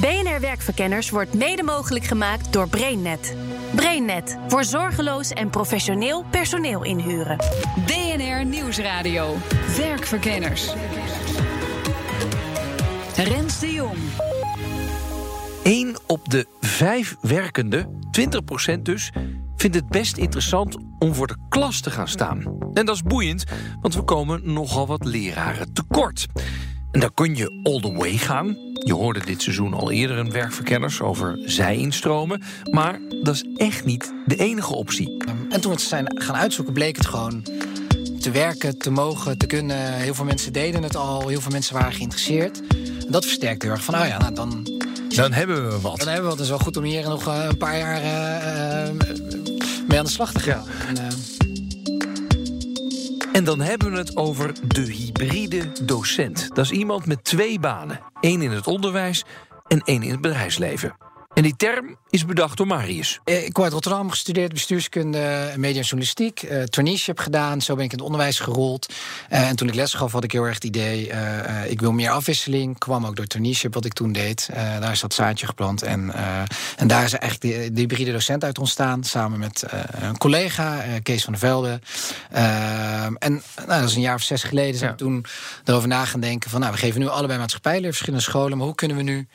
BNR Werkverkenners wordt mede mogelijk gemaakt door BrainNet. BrainNet voor zorgeloos en professioneel personeel inhuren. BNR Nieuwsradio. Werkverkenners. Rens de Jong. 1 op de 5 werkenden, 20% dus, vindt het best interessant om voor de klas te gaan staan. En dat is boeiend, want we komen nogal wat leraren tekort. En dan kun je all the way gaan. Je hoorde dit seizoen al eerder een werkverkenners over zij-instromen. Maar dat is echt niet de enige optie. En toen we het zijn gaan uitzoeken, bleek het gewoon te werken, te mogen, te kunnen. Heel veel mensen deden het al, heel veel mensen waren geïnteresseerd. En dat versterkt heel erg van, oh ja, nou dan... Dan hebben we wat. Dan hebben we wat. Het is wel goed om hier nog eh, een paar jaar uh, mee aan de slag te gaan. En, uh, En dan hebben we het over de hybride docent. Dat is iemand met twee banen. één in het onderwijs en één in het bedrijfsleven. En die term is bedacht door Marius. Eh, Ik uit Rotterdam, gestudeerd bestuurskunde, media en journalistiek. Uh, traineeship gedaan, zo ben ik in het onderwijs gerold. Uh, en toen ik les gaf, had ik heel erg het idee... Uh, ik wil meer afwisseling. Kwam ook door traineeship wat ik toen deed. daar is dat zaadje geplant. En, en daar is eigenlijk de, de, hybride docent uit ontstaan. Samen met een collega, Kees van der Velde. en nou, dat is een jaar of zes geleden. Zijn ja. we toen erover na gaan denken van... Nou, we geven nu allebei maatschappijleer, verschillende scholen. Maar hoe kunnen we nu...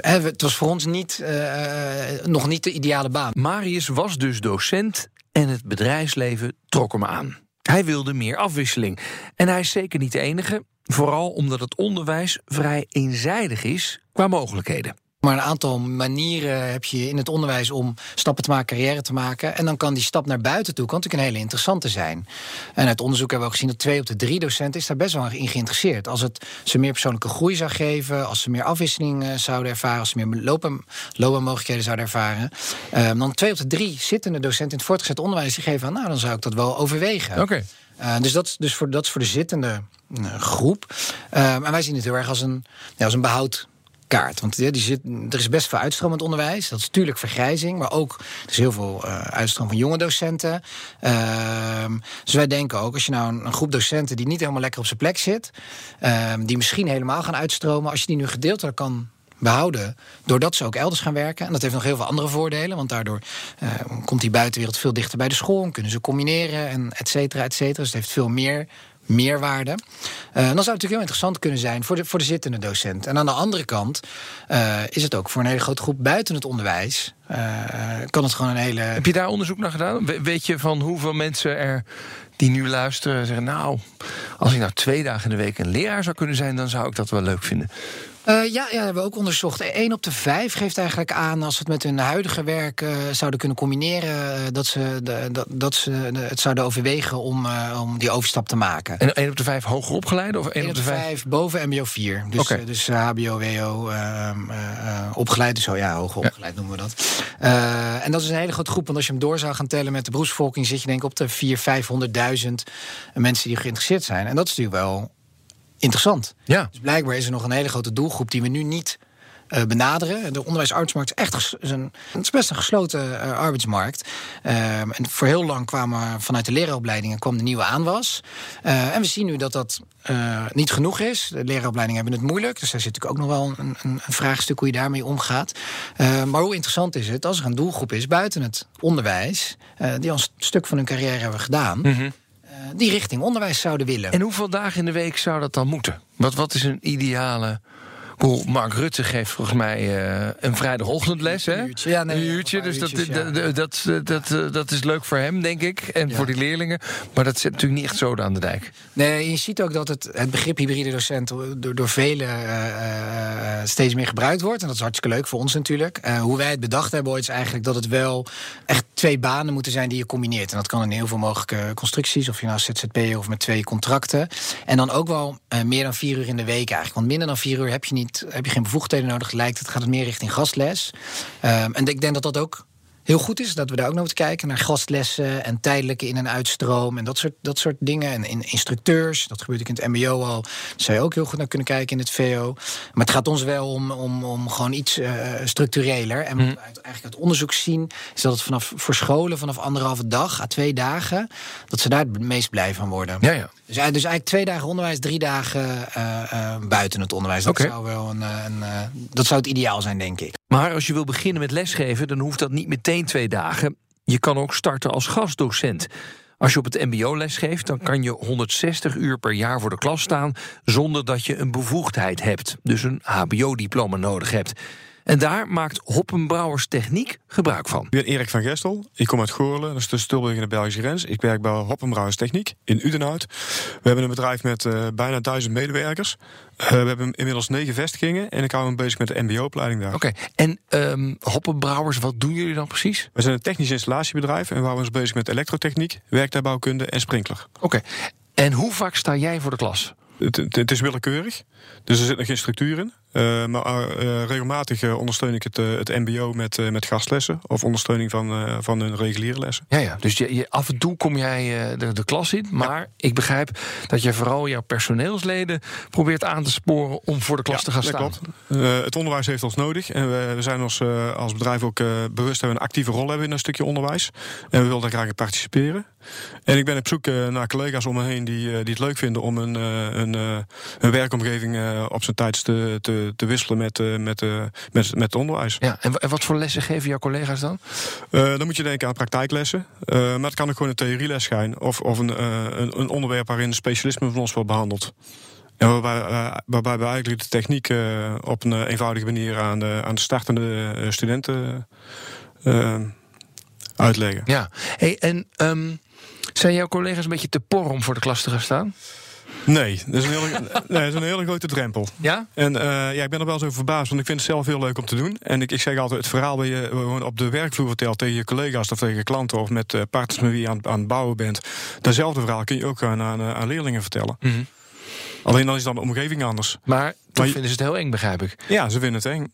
Het was voor ons niet, uh, nog niet de ideale baan. Marius was dus docent en het bedrijfsleven trok hem aan. Hij wilde meer afwisseling. En hij is zeker niet de enige, vooral omdat het onderwijs vrij eenzijdig is qua mogelijkheden. Maar een aantal manieren heb je in het onderwijs om stappen te maken, carrière te maken. En dan kan die stap naar buiten toe kan natuurlijk een hele interessante zijn. En uit onderzoek hebben we ook gezien dat twee op de drie docenten is daar best wel in geïnteresseerd. Als het ze meer persoonlijke groei zou geven, als ze meer afwisseling zouden ervaren, als ze meer lopen, loopbaanmogelijkheden zouden ervaren. Um, dan twee op de drie zittende docenten in het voortgezet onderwijs die geven aan, nou dan zou ik dat wel overwegen. Oké. Okay. Uh, dus dat, dus voor, dat is voor de zittende uh, groep. Uh, en wij zien het heel erg als een, ja, als een behoud kaart. Want die zit, er is best veel het onderwijs. Dat is natuurlijk vergrijzing, maar ook er is heel veel uh, uitstroom van jonge docenten. Uh, dus wij denken ook, als je nou een, groep docenten die niet helemaal lekker op zijn plek zit, uh, die misschien helemaal gaan uitstromen, als je die nu gedeeltelijk kan behouden. Doordat ze ook elders gaan werken. En dat heeft nog heel veel andere voordelen. Want daardoor uh, komt die buitenwereld veel dichter bij de school. Kunnen ze combineren en et cetera, et cetera. Dus het heeft veel meer meerwaarde. Uh, dan zou het natuurlijk heel interessant kunnen zijn voor de, voor de zittende docent. En aan de andere kant uh, is het ook voor een hele grote groep buiten het onderwijs. Uh, kan het gewoon een hele. Heb je daar onderzoek naar gedaan? We, weet je van hoeveel mensen er die nu luisteren zeggen: Nou, als ik nou twee dagen in de week een leraar zou kunnen zijn, dan zou ik dat wel leuk vinden. Uh, ja, ja, hebben we ook onderzocht. Eén op de vijf geeft eigenlijk aan als ze het met hun huidige werk uh, zouden kunnen combineren, uh, dat ze, de, dat, dat ze het zouden overwegen om, om die overstap te maken. En één op de vijf hoger opgeleid? Of één op de vijf, vijf boven MBO 4. Dus, okay. dus HBO, WO opgeleid. Dus zo, ja, hoger opgeleid ja. noemen we dat. en dat is een hele grote groep, want als je hem door zou gaan tellen met de beroepsbevolking, zit je denk ik op de 400.000, 500.000 mensen die geïnteresseerd zijn. En dat is natuurlijk wel interessant. Ja. Dus blijkbaar is er nog een hele grote doelgroep die we nu niet uh, benaderen. De onderwijsarbeidsmarkt is echt is een, het is best een gesloten uh, arbeidsmarkt. Uh, en voor heel lang kwamen vanuit de leraaropleidingen kwam de nieuwe aanwas. en we zien nu dat dat niet genoeg is. De leraaropleidingen hebben het moeilijk. Dus daar zit natuurlijk ook nog wel een, een, een vraagstuk hoe je daarmee omgaat. maar hoe interessant is het als er een doelgroep is buiten het onderwijs... die al een stuk van hun carrière hebben gedaan... Mm -hmm die richting onderwijs zouden willen. En hoeveel dagen in de week zou dat dan moeten? Wat, wat is een ideale. Mark Rutte geeft volgens mij uh, een vrijdagochtendles. Hè? Een uurtje, ja, nee, een uurtje dus dat, uurtjes, ja. dat, dat, dat, dat, is leuk voor hem, denk ik. En voor die leerlingen. Maar dat zit natuurlijk niet echt zo aan de dijk. Nee, je ziet ook dat het, het begrip hybride docent door, door velen uh, steeds meer gebruikt wordt. En dat is hartstikke leuk voor ons natuurlijk. Uh, hoe wij het bedacht hebben ooit is eigenlijk dat het wel echt twee banen moeten zijn die je combineert. En dat kan in heel veel mogelijke constructies. Of je nou ZZP of met twee contracten. En dan ook wel meer dan vier uur in de week eigenlijk. Want minder dan vier uur heb je niet heb je geen bevoegdheden nodig, lijkt het, gaat het meer richting gastles. Um, en ik denk dat dat ook heel goed is, dat we daar ook nog moeten kijken naar gastlessen en tijdelijke in- en uitstroom en dat soort, dat soort dingen. En in instructeurs, dat gebeurt ook in het MBO al. Daar zou je ook heel goed naar kunnen kijken in het VO. Maar het gaat ons wel om, om, om gewoon iets eh, structureler. En wat we uit, eigenlijk uit onderzoek zien, is dat het vanaf voor scholen vanaf anderhalve dag à twee dagen, dat ze daar het meest blij van worden. Ja, ja. Dus, eigenlijk- dus eigenlijk twee dagen onderwijs, drie dagen eh, eh, buiten het onderwijs. Dat zou wel een, eh, een eh, dat zou het ideaal zijn, denk ik. Maar als je wil beginnen met lesgeven, dan hoeft dat niet meteen twee dagen. Je kan ook starten als gastdocent. Als je op het MBO lesgeeft, dan kan je 160 uur per jaar voor de klas staan zonder dat je een bevoegdheid hebt, dus een HBO-diploma nodig hebt. En daar maakt Hoppenbrouwers Techniek gebruik van. Ik ben Erik van Gestel. Ik kom uit Goorlen, dat is tussen Tilburg en de Belgische grens. Ik werk bij Hoppenbrouwers Techniek in Udenhout. We hebben een bedrijf met eh, bijna duizend medewerkers. Eh, we hebben inmiddels negen vestigingen en ik hou me bezig met de MBO-opleiding daar. Oké, en ehm, Hoppenbrouwers, wat doen jullie dan precies? We zijn een technisch installatiebedrijf en we houden ons bezig met elektrotechniek, werktuigbouwkunde en sprinkler. Oké, en hoe vaak sta jij voor de klas? Het, het, het is willekeurig, dus er zit nog geen structuur in. Eh, maar eh, regelmatig eh, ondersteun ik het, het MBO met, met gastlessen of ondersteuning van, van hun reguliere lessen. Ja, ja. Dus je, je- af en toe kom jij de, de klas in. Maar ik begrijp dat je vooral jouw personeelsleden probeert aan te sporen om voor de klas te gaan staan. klopt. Het onderwijs heeft ons nodig. En we, we zijn ons als bedrijf ook bewust dat we een actieve rol hebben in een stukje onderwijs. En we willen daar graag in participeren. En ik ben op zoek naar collega's om me heen die, die het leuk vinden om een, een, een werkomgeving op zijn tijd te, te, te wisselen met, eh, met, eh, met, met het onderwijs. Ja, en, wa- en wat voor lessen geven jouw collega's dan? Eh, dan moet je denken aan praktijklessen. Maar het kan ook gewoon een theorieles zijn. Of, of een, een, een onderwerp waarin een specialisme van ons wordt behandeld. En waarbij, waarbij we eigenlijk de techniek op een eenvoudige manier aan de, aan de startende studenten uitleggen. Ja. Hey, en ehm, zijn jouw collega's een beetje te por om voor de klas te gaan staan? Nee, dat is een hele, nee, dat is een hele grote drempel. Ja? En eh, ja, ik ben er wel zo verbaasd, want ik vind het zelf heel leuk om te doen. En ik, ik zeg altijd, het verhaal dat je gewoon op de werkvloer vertelt tegen je collega's of tegen klanten of met eh, partners met wie je aan, aan het bouwen bent. Datzelfde verhaal kun je ook aan, aan, aan leerlingen vertellen. Mhm. Alleen dan is dan de omgeving anders. Maar toch vinden ze het heel eng, begrijp ik. Ja, ze vinden het eng.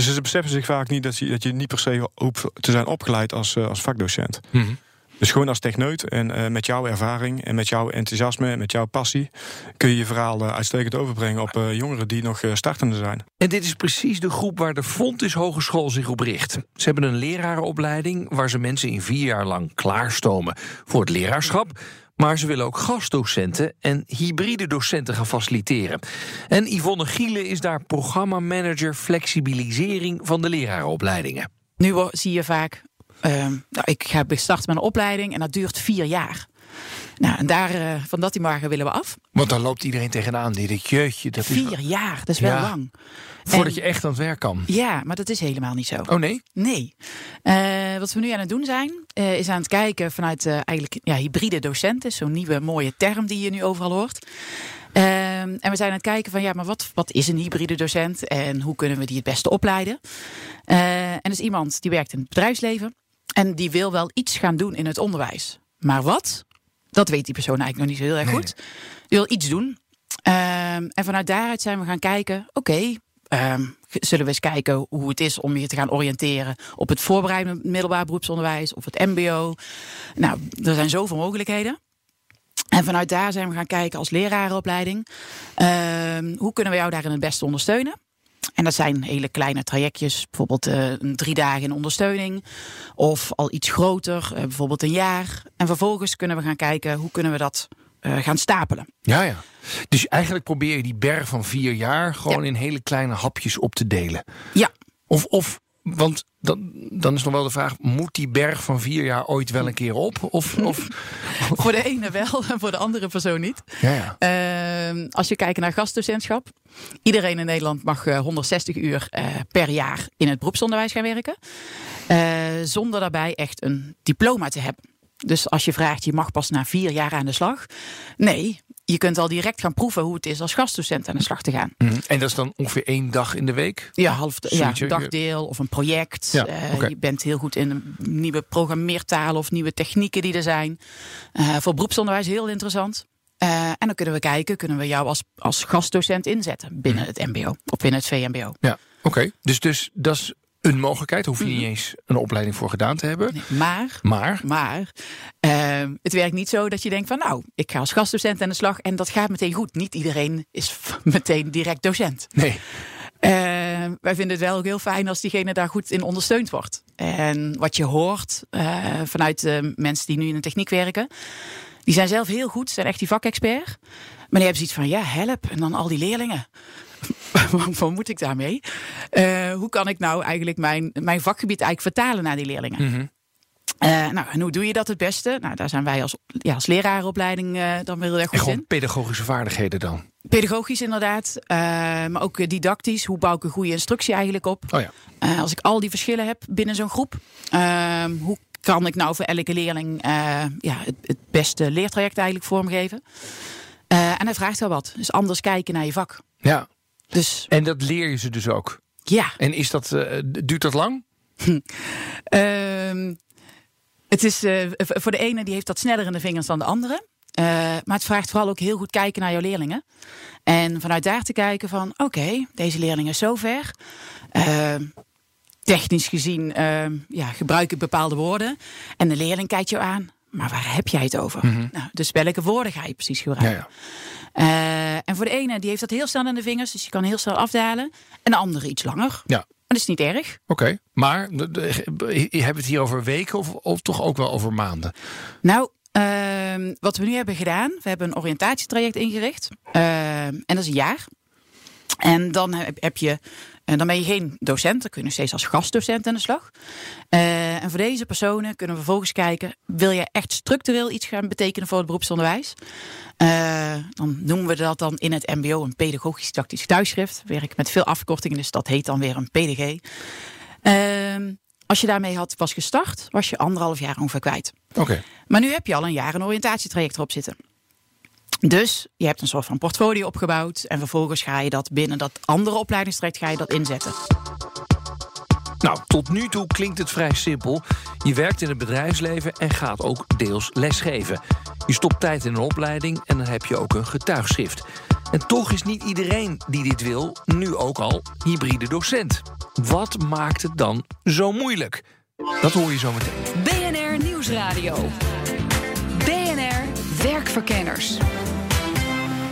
Ze beseffen zich vaak niet dat je, dat je niet per se hoeft te zijn opgeleid als, eh, als vakdocent. Mhm. Dus gewoon als techneut en eh, met jouw ervaring en met jouw enthousiasme en met jouw passie kun je je verhaal eh, uitstekend overbrengen op eh, jongeren die nog eh, startende zijn. En dit is precies de groep waar de Fontis Hogeschool zich op richt. Ze hebben een lerarenopleiding waar ze mensen in vier jaar lang klaarstomen voor het leraarschap. Maar ze willen ook gastdocenten en hybride docenten gaan faciliteren. En Yvonne Gielen is daar programmamanager flexibilisering van de lerarenopleidingen. Nu zie je vaak, nou, ik ga starten met een opleiding en dat duurt vier jaar. Nou, en daar, eh, van dat die margen willen we af. Want dan loopt iedereen tegenaan. Die jeetje, dat is Vier jaar, dat is wel Ja. lang. voordat En- je echt aan het werk kan. Ja, maar dat is helemaal niet zo. Oh nee? Nee. Eh, wat we nu aan het doen zijn, eh, is aan het kijken vanuit eigenlijk ja, hybride docenten. Zo'n nieuwe mooie term die je nu overal hoort. Ehm, en we zijn aan het kijken van ja, maar wat, wat is een hybride docent en hoe kunnen we die het beste opleiden? En dat is iemand die werkt in het bedrijfsleven en die wil wel iets gaan doen in het onderwijs. Maar wat? Dat weet die persoon eigenlijk nog niet zo heel erg goed. Die wil iets doen. Ehm, en vanuit daaruit zijn we gaan kijken, oké, ehm, zullen we eens kijken hoe het is om je te gaan oriënteren op het voorbereidend middelbaar beroepsonderwijs of het MBO. Nou, er zijn zoveel mogelijkheden. En vanuit daar zijn we gaan kijken als lerarenopleiding. ehm, hoe kunnen we jou daarin het beste ondersteunen? En dat zijn hele kleine trajectjes, bijvoorbeeld eh, een drie dagen in ondersteuning. Of al iets groter, eh, bijvoorbeeld een jaar. En vervolgens kunnen we gaan kijken hoe kunnen we dat eh, gaan stapelen. Ja, ja. Dus eigenlijk probeer je die berg van vier jaar gewoon in hele kleine hapjes op te delen. Ja, Of, of want dan, dan is nog wel de vraag: moet die berg van vier jaar ooit wel een keer op? Of, of voor de ene wel en voor de andere persoon niet. ja, ja. Ehm, als je kijkt naar gastdocentschap. Iedereen in Nederland mag eh, 160 uur eh, per jaar in het beroepsonderwijs gaan werken. Eh, zonder daarbij echt een diploma te hebben. Dus als je vraagt, je mag pas na vier jaar aan de slag. Nee, je kunt al direct gaan proeven hoe het is als gastdocent aan de slag te gaan. Mhm. En dat is dan ongeveer één dag in de week? Ja, half ja, dagdeel of een project. Ja, Eh. Je bent heel goed in nieuwe programmeertalen of nieuwe technieken die er zijn. Eh, voor beroepsonderwijs heel interessant. Eh, en dan kunnen we kijken, kunnen we jou als, als gastdocent inzetten binnen het MBO of binnen het VMBO. Ja, oké. Dus, dus dat is een mogelijkheid. Hoef je Mhm. niet eens een opleiding voor gedaan te hebben. Nee, maar Maar, Maar ehm, het werkt niet zo dat je denkt van nou, ik ga als gastdocent aan de slag en dat gaat meteen goed. Niet iedereen is meteen direct docent. nee. Ehm, wij vinden het wel ook heel fijn als diegene daar goed in ondersteund wordt. En wat je hoort eh, vanuit de mensen die nu in de techniek werken, die zijn zelf heel goed, zijn echt die vakexpert. Maar die hebben zoiets van ja, help. En dan al die leerlingen. Wat moet ik daarmee? Eh, hoe kan ik nou eigenlijk mijn, mijn vakgebied eigenlijk vertalen naar die leerlingen? Mhm. Eh, nou, en hoe doe je dat het beste? Nou, daar zijn wij als, ja, als lerarenopleiding eh, dan wel heel erg En goed gewoon in. pedagogische vaardigheden dan. Pedagogisch inderdaad, maar ook didactisch. Hoe bouw ik een goede instructie eigenlijk op? Oh ja. Als ik al die verschillen heb binnen zo'n groep, ehm, hoe kan ik nou voor elke leerling ja, het, het beste leertraject eigenlijk vormgeven? En dat vraagt wel wat. Dus anders kijken naar je vak. Ja. Dus En dat leer je ze dus ook. ja, En is dat, eh, duurt dat lang? Ehm, het is eh, voor de ene die heeft dat sneller in de vingers dan de andere. Eh, maar het vraagt vooral ook heel goed kijken naar jouw leerlingen. En vanuit daar te kijken van oké, deze leerling is zo ver. Ehm, technisch gezien ehm, ja, gebruik ik bepaalde woorden. En de leerling kijkt je aan. Maar waar heb jij het over? nou, dus welke woorden ga je precies Ja, gebruiken? ja. Eh, en voor de ene die heeft dat heel snel in de vingers. Dus je kan heel snel afdalen. En de andere iets langer. Ja. Maar dat is niet erg. Oké. Maar de, de- je hebt het hier over weken of, of toch ook wel over maanden? Nou, ehm, wat we nu hebben gedaan, we hebben een oriëntatietraject ingericht. Ehm, en dat is een jaar. En dan heb je, en dan ben je geen docent, dan kun je nog steeds als gastdocent aan de slag. Eh, en voor deze personen kunnen we vervolgens kijken, wil je echt structureel iets gaan betekenen voor het beroepsonderwijs? Eh, dan noemen we dat dan in het MBO een pedagogisch tactisch thuisschrift. We werken met veel afkortingen, dus dat heet dan weer een PDG. Ehm, als je daarmee had, was gestart, was je anderhalf jaar ongeveer kwijt. Oké. Maar nu heb je al een jaar een oriëntatietraject erop zitten. Dus je hebt een soort van portfolio opgebouwd. En vervolgens ga je dat binnen dat andere opleidingstraject ga je dat inzetten. Nou, tot nu toe klinkt het vrij simpel. Je werkt in het bedrijfsleven en gaat ook deels lesgeven. Je stopt tijd in een opleiding en dan heb je ook een getuigschrift. En toch is niet iedereen die dit wil nu ook al hybride docent. Wat maakt het dan zo moeilijk? Dat hoor je zo meteen. BNR Nieuwsradio. BNR Werkverkenners.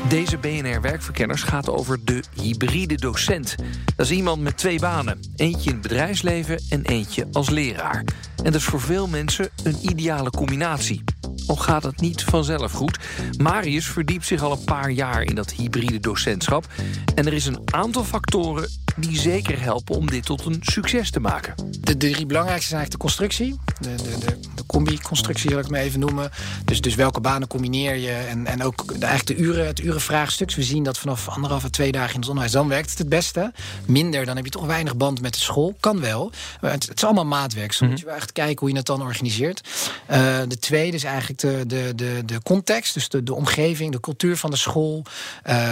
Deze BNR Werkverkenners gaat over de hybride docent. Dat is iemand met twee banen. Eentje in het bedrijfsleven en eentje als leraar. En dat is voor veel mensen een ideale combinatie. Al gaat het niet vanzelf goed. Marius verdiept zich al een paar jaar in dat hybride docentschap. En er is een aantal factoren die zeker helpen om dit tot een succes te maken. De, de drie belangrijkste zijn eigenlijk de constructie. De, de, de, de combi-constructie zal ik maar even noemen. Dus, dus welke banen combineer je? En, en ook de, eigenlijk de uren, het urenvraagstuk. We zien dat vanaf anderhalf à twee dagen in het onderwijs... dan werkt het het beste. Minder, dan heb je toch weinig band met de school. Kan wel. Maar het, het is allemaal maatwerk. Dus dan moet je wel echt kijken hoe je het dan organiseert. Uh, de tweede is eigenlijk de, de, de, de context. Dus de, de omgeving, de cultuur van de school.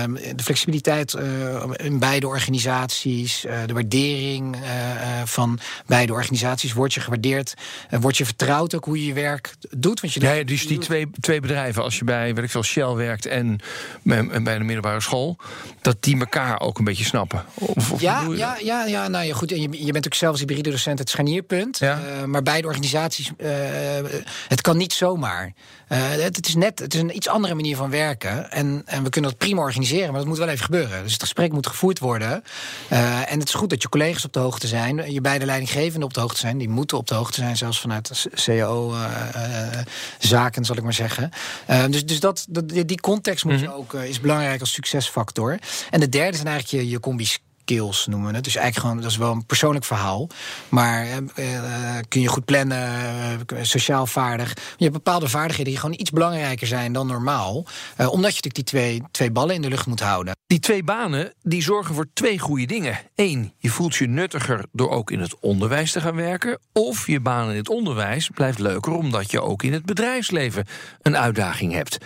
Um, de flexibiliteit uh, in beide organisaties. Uh, de waardering van beide organisaties. Word je gewaardeerd? word je vertrouwd ook hoe je je werk doet? Want je ja, ja, dus die twee, twee bedrijven, als je bij weet ik veel, Shell werkt en, en bij de middelbare school, dat die elkaar ook een beetje snappen. Of, of ja, ja, ja, ja, nou ja, goed. En je, je bent ook zelf als hybride docent het scharnierpunt. Ja. Maar beide organisaties, het kan niet zomaar. Uh, het, het, is net, het is een iets andere manier van werken. En, en we kunnen dat prima organiseren, maar dat moet wel even gebeuren. Dus het gesprek moet gevoerd worden. Uh, en het is goed dat je collega's op de hoogte zijn. Je beide leidinggevenden op de hoogte zijn. Die moeten op de hoogte zijn, zelfs vanuit CAO-zaken, zal ik maar zeggen. Dus dus dat, dat, die context moet je ook, is belangrijk als succesfactor. En de derde zijn eigenlijk je, je combi's skills noemen we het. Dus eigenlijk gewoon, dat is wel een persoonlijk verhaal. Maar uh, kun je goed plannen, uh, sociaal vaardig. Je hebt bepaalde vaardigheden die gewoon iets belangrijker zijn dan normaal. Omdat je natuurlijk die twee, twee ballen in de lucht moet houden. Die twee banen die zorgen voor twee goede dingen. Eén, je voelt je nuttiger door ook in het onderwijs te gaan werken. Of je baan in het onderwijs blijft leuker omdat je ook in het bedrijfsleven een uitdaging hebt.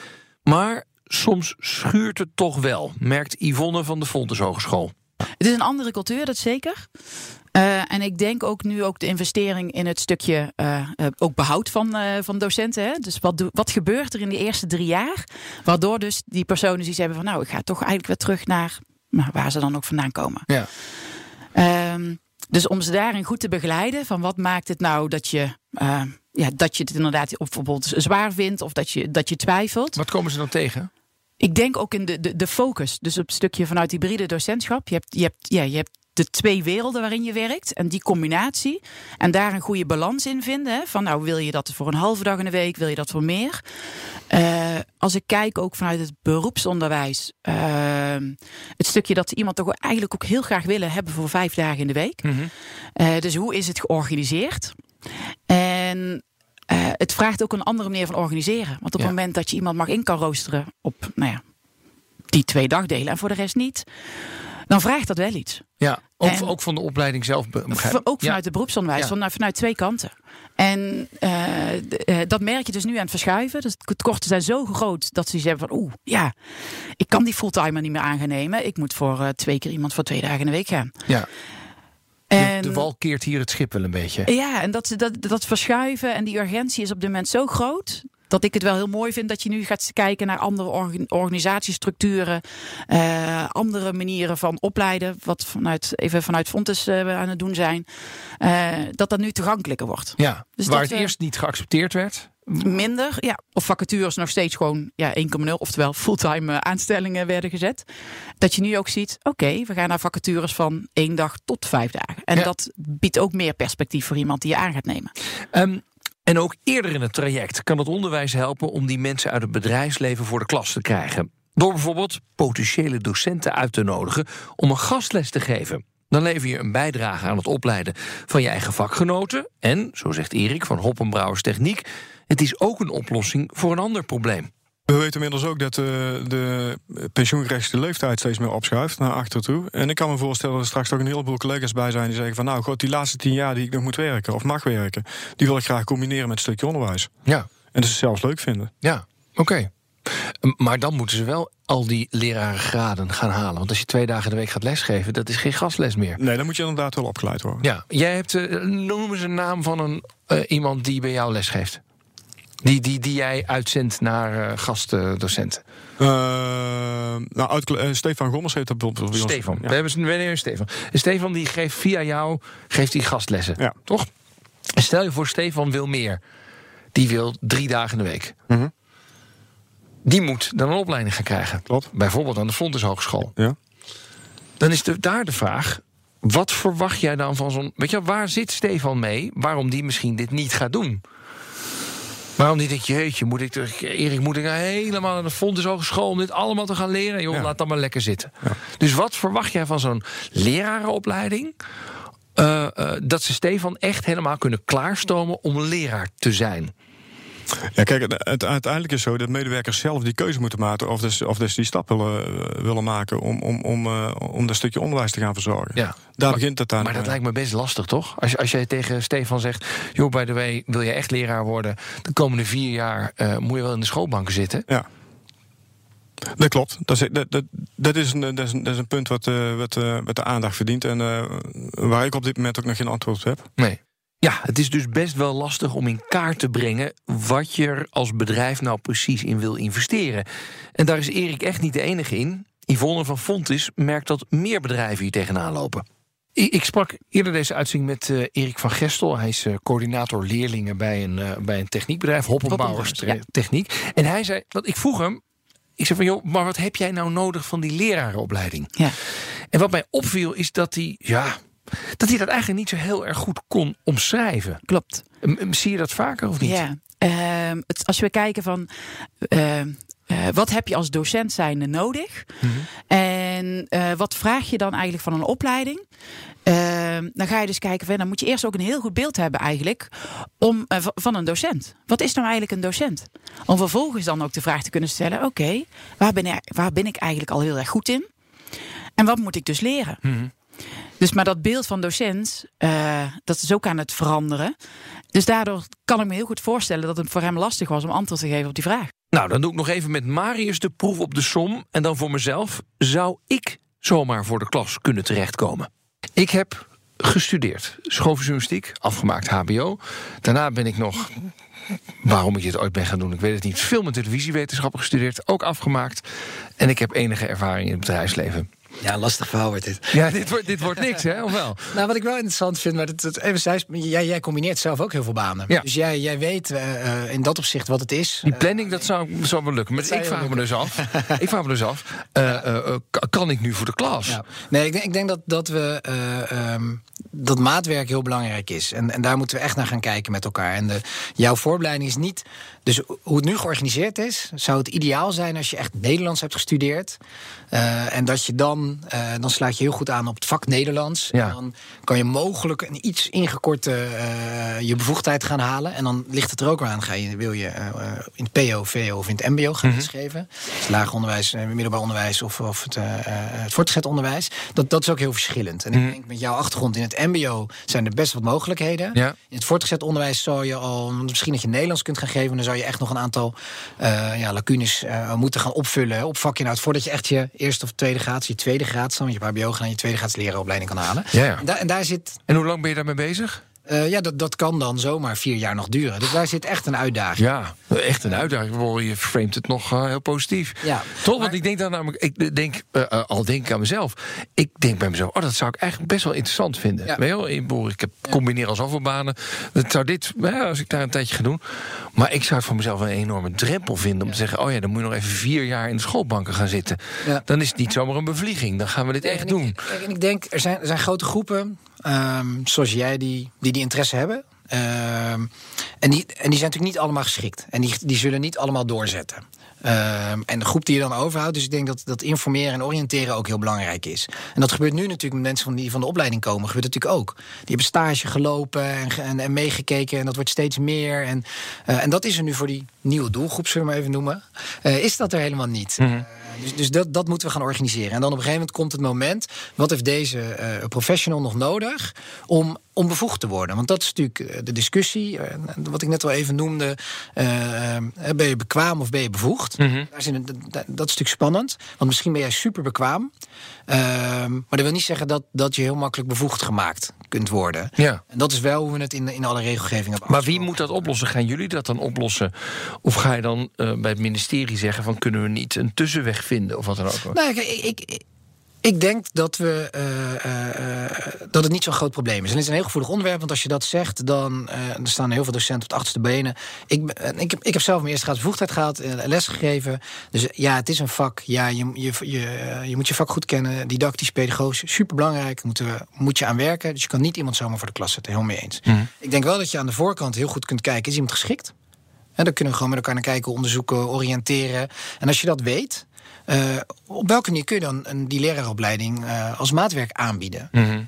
Maar soms schuurt het toch wel, merkt Yvonne van de Fontes Hogeschool. Het is een andere cultuur, dat zeker. Uh, en ik denk ook nu ook de investering in het stukje uh, uh, ook behoud van, van docenten. Hè? Dus wat, wat gebeurt er in de eerste drie jaar? Waardoor dus die personen die hebben van nou, ik ga toch eigenlijk weer terug naar nou, waar ze dan ook vandaan komen. Ja. Um, Dus om ze daarin goed te begeleiden, van wat maakt het nou dat je, ja, dat je het inderdaad bijvoorbeeld zwaar vindt of dat je, dat je twijfelt. Wat komen ze dan tegen? Ik denk ook in de, de, de focus. Dus op het stukje vanuit hybride docentschap. Je hebt, je hebt, ja, je hebt de twee werelden waarin je werkt. En die combinatie. En daar een goede balans in vinden. Hè? Van nou, wil je dat voor een halve dag in de week? Wil je dat voor meer? Uh, als ik kijk ook vanuit het beroepsonderwijs. Uh, het stukje dat iemand toch eigenlijk ook heel graag willen hebben voor vijf dagen in de week. Mm -hmm. uh, dus hoe is het georganiseerd? En het vraagt ook een andere manier van organiseren. Want op ja. het moment dat je iemand mag in kan roosteren op nou ja, die twee dagdelen en voor de rest niet dan vraagt dat wel iets. Ja, ook, en, ook van de opleiding zelf. Begrijp. Ook vanuit ja. het beroepsonderwijs, vanuit, vanuit twee kanten. En uh, uh, dat merk je dus nu aan het verschuiven. Dus de tekorten zijn zo groot dat ze zeggen van... oeh, ja, ik kan die fulltimer niet meer aangenemen. Ik moet voor uh, twee keer iemand voor twee dagen in de week gaan. Ja. En, de, de wal keert hier het schip wel een beetje. Ja, en dat, dat, dat verschuiven en die urgentie is op dit moment zo groot dat ik het wel heel mooi vind dat je nu gaat kijken naar andere orga organisatiestructuren, uh, andere manieren van opleiden, wat vanuit, even vanuit Fontes uh, aan het doen zijn, uh, dat dat nu toegankelijker wordt. Ja, dus waar het eerst niet geaccepteerd werd. Minder, ja. Of vacatures nog steeds gewoon ja, 1,0, oftewel fulltime aanstellingen werden gezet. Dat je nu ook ziet, oké, okay, we gaan naar vacatures van één dag tot vijf dagen. En ja. dat biedt ook meer perspectief voor iemand die je aan gaat nemen. Um, en ook eerder in het traject kan het onderwijs helpen om die mensen uit het bedrijfsleven voor de klas te krijgen. Door bijvoorbeeld potentiële docenten uit te nodigen om een gastles te geven. Dan lever je een bijdrage aan het opleiden van je eigen vakgenoten. En, zo zegt Erik van Hoppenbrouwers Techniek, het is ook een oplossing voor een ander probleem. We weten inmiddels ook dat uh, de pensioengerechte leeftijd steeds meer opschuift naar achter toe. En ik kan me voorstellen dat er straks toch een heleboel collega's bij zijn die zeggen van nou, god, die laatste tien jaar die ik nog moet werken of mag werken, die wil ik graag combineren met een stukje onderwijs. Ja. En dat ze zelfs leuk vinden. Ja, oké. Okay. Maar dan moeten ze wel al die lerarengraden gaan halen. Want als je twee dagen de week gaat lesgeven, dat is geen gastles meer. Nee, dan moet je inderdaad wel opgeleid worden. Ja, jij hebt, uh, noem eens een naam van een, uh, iemand die bij jou lesgeeft. Die, die, die jij uitzendt naar uh, gastdocenten? Nou, uit, Stefan Gommers heeft dat bijvoorbeeld bij Stefan. ons. Ja. We hebben een Stefan. Stefan die geeft via jou geeft die gastlessen. Ja. Toch? Stel je voor, Stefan wil meer. Die wil drie dagen in de week. Mm -hmm. Die moet dan een opleiding gaan krijgen. Klopt. Bijvoorbeeld aan de Fontes Hogeschool. Ja. Dan is de, daar de vraag. Wat verwacht jij dan van zo'n. Weet je, waar zit Stefan mee? Waarom die misschien dit niet gaat doen? Waarom niet denk je, jeetje, moet ik er, Erik, moet ik nou helemaal naar de Fontes Hogeschool om dit allemaal te gaan leren? Joh, ja. laat dat maar lekker zitten. Ja. Dus wat verwacht jij van zo'n lerarenopleiding? Uh, uh, dat ze Stefan echt helemaal kunnen klaarstomen om leraar te zijn. Ja, kijk, het, het, uiteindelijk is zo dat medewerkers zelf die keuze moeten maken of dus, of dus die stap willen, willen maken om, om, om, uh, om dat stukje onderwijs te gaan verzorgen. Ja. Daar maar, begint het aan. Maar dat lijkt me best lastig, toch? Als, als jij tegen Stefan zegt: joh, by the way, wil je echt leraar worden? De komende vier jaar uh, moet je wel in de schoolbanken zitten. Ja. Dat klopt. Dat is, dat, dat, dat, is, een, dat, is, een, dat is een punt wat, uh, wat, uh, wat de aandacht verdient. En uh, waar ik op dit moment ook nog geen antwoord op heb. Nee. Ja, het is dus best wel lastig om in kaart te brengen wat je er als bedrijf nou precies in wil investeren. En daar is Erik echt niet de enige in. Yvonne van Fontis merkt dat meer bedrijven hier tegenaan lopen. Ik sprak eerder deze uitzending met uh, Erik van Gestel. Hij is uh, coördinator leerlingen bij een, uh, bij een techniekbedrijf, Hoppenbouwers ja. Techniek. En hij zei, want ik vroeg hem, ik zei van joh, maar wat heb jij nou nodig van die lerarenopleiding? Ja. En wat mij opviel is dat hij, ja, dat hij dat eigenlijk niet zo heel erg goed kon omschrijven. Klopt. M zie je dat vaker of niet? Ja. Uh, het, als we kijken van. Uh, uh, wat heb je als docent zijnde nodig? Mm -hmm. En uh, wat vraag je dan eigenlijk van een opleiding? Uh, dan ga je dus kijken, van, dan moet je eerst ook een heel goed beeld hebben eigenlijk om, uh, van een docent. Wat is nou eigenlijk een docent? Om vervolgens dan ook de vraag te kunnen stellen, oké, okay, waar, ben ik, waar ben ik eigenlijk al heel erg goed in? En wat moet ik dus leren? Mm -hmm. Dus maar dat beeld van docent, uh, dat is ook aan het veranderen. Dus daardoor kan ik me heel goed voorstellen dat het voor hem lastig was om antwoord te geven op die vraag. Nou, dan doe ik nog even met Marius de proef op de som. En dan voor mezelf, zou ik zomaar voor de klas kunnen terechtkomen? Ik heb gestudeerd, schooljournalistiek, afgemaakt HBO. Daarna ben ik nog, waarom ik dit ooit ben gaan doen, ik weet het niet, film- en televisiewetenschappen gestudeerd, ook afgemaakt. En ik heb enige ervaring in het bedrijfsleven. Ja, lastig verhaal wordt dit. Ja, dit wordt, dit wordt niks, hè? Of wel? Nou, wat ik wel interessant vind, maar het, het, even zij, jij, jij combineert zelf ook heel veel banen. Ja. Dus jij, jij weet eh, eh, in dat opzicht wat het is. Die planning, dat zou, zou wel lukken. Maar zou ik vraag me dus af. ik vraag me dus af. kan ik nu voor de klas? Ja. Nee, ik denk, ik denk dat, dat we. eh, ehm, dat maatwerk heel belangrijk is. En, en daar moeten we echt naar gaan kijken met elkaar. En de, jouw voorbereiding is niet. Dus hoe het nu georganiseerd is, zou het ideaal zijn als je echt Nederlands hebt gestudeerd. En dat je dan. Eh, dan sluit je heel goed aan op het vak Nederlands. Ja. En dan kan je mogelijk een iets ingekorte. eh, je bevoegdheid gaan halen. En dan ligt het er ook aan. Ga je, wil je eh, in het PO, VO of in het MBO gaan lesgeven? Dus lager onderwijs, middelbaar onderwijs of, of het, het voortgezet onderwijs. Dat, dat is ook heel verschillend. En ik denk met jouw achtergrond in het MBO zijn er best wat mogelijkheden. Ja. In het voortgezet onderwijs zou je al, misschien dat je Nederlands kunt gaan geven, dan zou je echt nog een aantal ja, lacunes moeten gaan opvullen op vakinhoud. Voordat je echt je eerste of tweede graad, je tweede graad, want je hebt HBO gedaan, je tweede graads leraaropleiding kan halen. Ja. En, en daar zit, En hoe lang ben je daarmee bezig? Eh, ja, dat, dat kan dan zomaar vier jaar nog duren. Dus daar zit echt een uitdaging. Ja, echt een uitdaging. Je framet het nog eh, heel positief. Ja, Toch? maar- Want ik denk dan namelijk, ik denk, eh, al denk ik aan mezelf. Ik denk bij mezelf, oh, dat zou ik eigenlijk best wel interessant vinden. Ja. Weet je wel? Ik, heb combineer al zoveel banen. Dat zou dit, ja, als ik daar een tijdje ga doen. Maar ik zou het voor mezelf een enorme drempel vinden om te zeggen: oh ja, dan moet je nog even vier jaar in de schoolbanken gaan zitten. Dan is het niet zomaar een bevlieging. Dan gaan we dit echt en doen. Ik, en ik denk, er zijn, er zijn grote groepen, ehm, zoals jij, die, die die interesse hebben. Ehm, en, die, en die zijn natuurlijk niet allemaal geschikt. En die, die zullen niet allemaal doorzetten. Ehm, en de groep die je dan overhoudt, dus ik denk dat, dat informeren en oriënteren ook heel belangrijk is. En dat gebeurt nu natuurlijk met mensen van die van de opleiding komen, gebeurt natuurlijk ook. Die hebben stage gelopen en, en, en meegekeken en dat wordt steeds meer. En, eh, en dat is er nu voor die nieuwe doelgroep, zullen we maar even noemen. eh, is dat er helemaal niet. Eh, dus dus dat, dat moeten we gaan organiseren. En dan op een gegeven moment komt het moment... wat heeft deze eh, professional nog nodig om, om bevoegd te worden? Want dat is natuurlijk eh, de discussie. eh, wat ik net al even noemde. eh, ben je bekwaam of ben je bevoegd? Daar zit een- dat, is natuurlijk spannend. Want misschien ben jij super bekwaam. ehm, maar dat wil niet zeggen dat, dat je heel makkelijk bevoegd gemaakt kunt worden. Ja. En dat is wel hoe we het in, in alle regelgeving hebben Maar wie moet dat oplossen? Gaan jullie dat dan oplossen? Of ga je dan bij het ministerie zeggen: van kunnen we niet een tussenweg vinden? Of wat dan ook? Nou, ik, ik, ik denk dat, we, eh, eh, eh, dat het niet zo'n groot probleem is. En het is een heel gevoelig onderwerp, want als je dat zegt, dan eh, er staan heel veel docenten op de achterste benen. Ik, ik, heb, ik heb zelf mijn eerste bevoegdheid gehad, eh, les gegeven. Dus ja, het is een vak. Ja, je, je, je, je moet je vak goed kennen, didactisch, pedagogisch, superbelangrijk. Moet, er, moet je aan werken. Dus je kan niet iemand zomaar voor de klas zetten, helemaal mee eens. Ik denk wel dat je aan de voorkant heel goed kunt kijken, is iemand geschikt? En dan kunnen we gewoon met elkaar naar kijken, onderzoeken, oriënteren. En als je dat weet, op welke manier kun je dan een, die leraaropleiding eh, als maatwerk aanbieden? Ehm,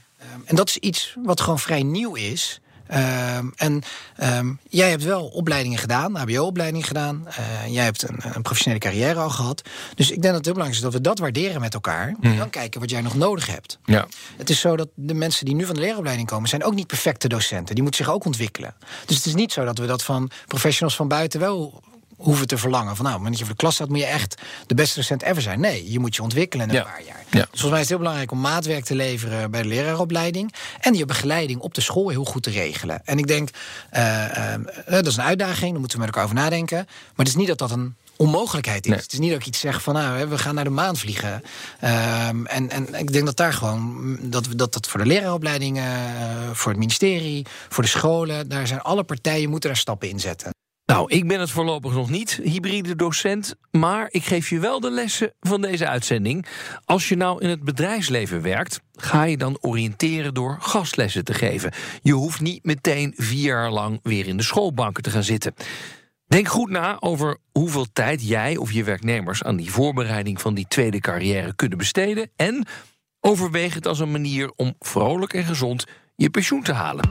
en dat is iets wat gewoon vrij nieuw is. Ehm, en ehm, jij hebt wel opleidingen gedaan, HBO-opleidingen gedaan. Eh, jij hebt een, een professionele carrière al gehad. Dus ik denk dat het heel belangrijk is dat we dat waarderen met elkaar. En dan kijken wat jij nog nodig hebt. Ja. Het is zo dat de mensen die nu van de leeropleiding komen, zijn ook niet perfecte docenten. Die moeten zich ook ontwikkelen. Dus het is niet zo dat we dat van professionals van buiten wel hoeven te verlangen. Van nou, op het moment dat je voor de klas staat, moet je echt de beste docent ever zijn. Nee, je moet je ontwikkelen in een Ja. paar jaar. Ja. Dus volgens mij is het heel belangrijk om maatwerk te leveren bij de leraaropleiding. En je begeleiding op de school heel goed te regelen. En ik denk, eh, eh, dat is een uitdaging, daar moeten we met elkaar over nadenken. Maar het is niet dat dat een onmogelijkheid is. Nee. Het is niet dat ik iets zeg van nou, we gaan naar de maan vliegen. Ehm, en, en ik denk dat daar gewoon mm, dat dat, dat voor de leraaropleidingen, eh, voor het ministerie, voor de scholen, daar zijn alle partijen moeten daar stappen in zetten. Nou, ik ben het voorlopig nog niet, hybride docent. Maar ik geef je wel de lessen van deze uitzending. Als je nou in het bedrijfsleven werkt, ga je dan oriënteren door gastlessen te geven. Je hoeft niet meteen vier jaar lang weer in de schoolbanken te gaan zitten. Denk goed na over hoeveel tijd jij of je werknemers aan die voorbereiding van die tweede carrière kunnen besteden. En overweeg het als een manier om vrolijk en gezond je pensioen te halen.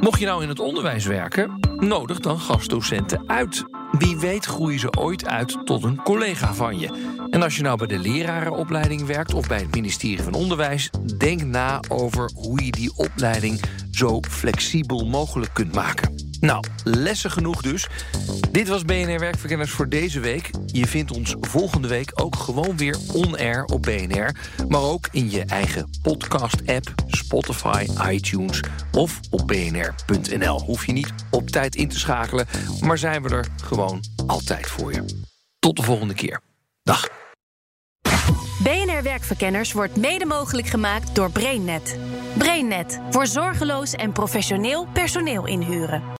Mocht je nou in het onderwijs werken, nodig dan gastdocenten uit. Wie weet groeien ze ooit uit tot een collega van je. En als je nou bij de lerarenopleiding werkt of bij het ministerie van Onderwijs, denk na over hoe je die opleiding zo flexibel mogelijk kunt maken. Nou, lessen genoeg dus. Dit was BNR Werkverkenners voor deze week. Je vindt ons volgende week ook gewoon weer on-air op BNR. Maar ook in je eigen podcast-app, Spotify, iTunes of op bnr.nl. Hoef je niet op tijd in te schakelen, maar zijn we er gewoon altijd voor je. Tot de volgende keer. Dag. BNR Werkverkenners wordt mede mogelijk gemaakt door BrainNet. BrainNet voor zorgeloos en professioneel personeel inhuren.